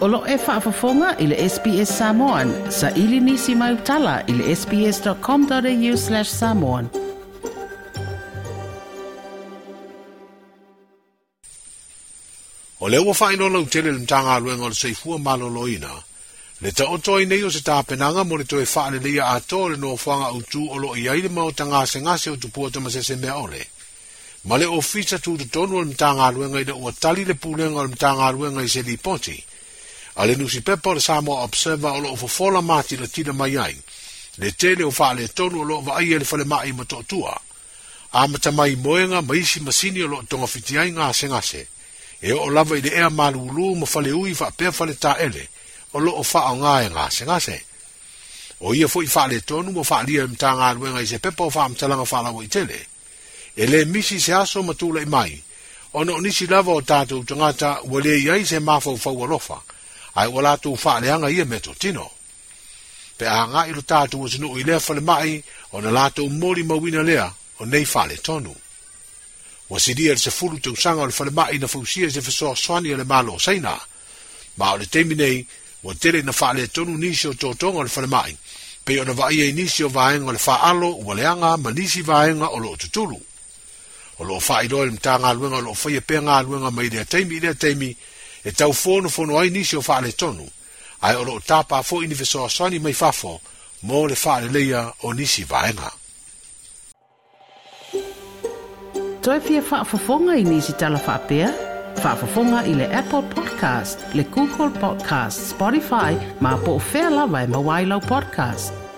Olo e whaafafonga i le SPS Samoan. Sa ili nisi mai utala i le sps.com.au slash samoan. O leo wa whaino lau tele lim tanga aluenga o le seifua malo loina. Le ta oto i neyo se tāpenanga mo le toe whaale lia a tō le noa whanga utu o lo i aile mao tanga se ngase o tupua tama se se mea ole. Ma le tu tūtu tonu o lim tanga aluenga i da ua tali le pūlenga o lim tanga aluenga i se li poti a le nusi pepa le Samoa Observer o loo fofola mati la tina mai ai, le tene o faa le tonu o loo vaaia le fale mai i matotua, a mai moenga maisi masini o loo tonga fitiai ngā sengase, e o lava i le ea malu ulu ma fale ui faa pea fale ta ele, o loo faa o ngā e ngā sengase. O ia fo i faa le tonu mo faa lia mta ngā luenga i se pepa o faa mtalanga faa lawa i tele, e le misi se aso matula i mai, ono nisi lava o tātou tangata wale i aise mafau fau alofa, ai o la tu fa leanga ia me to tino. Pe a ngā ilu tātu o zinu i lea fale mai o na la tu mori mawina lea o nei fale tonu. Wa sidia le se fulu tu sanga o le fale mai na fausia e se fa soa swani o e le malo saina. Ma o le temi nei wa tere na fale tonu nisi o tōtonga o le fale mai pe o na va ia inisi e o vaenga o le fa alo o wa leanga ma nisi vaenga o lo tutulu. O lo fa ilo ilo mta ngā luenga o lo fa ia pe ngā luenga ma i lea temi i lea temi e tau fono fono ai nisi o fale tonu, ai oro o tapa fo ini veso asani mai fafo, mo le fale leia o nisi vaenga. Toi fia faa fafonga i nisi tala faa pia, faa fafonga i le Apple Podcast, le Google Podcast, Spotify, ma po fela vai e mawailau podcast.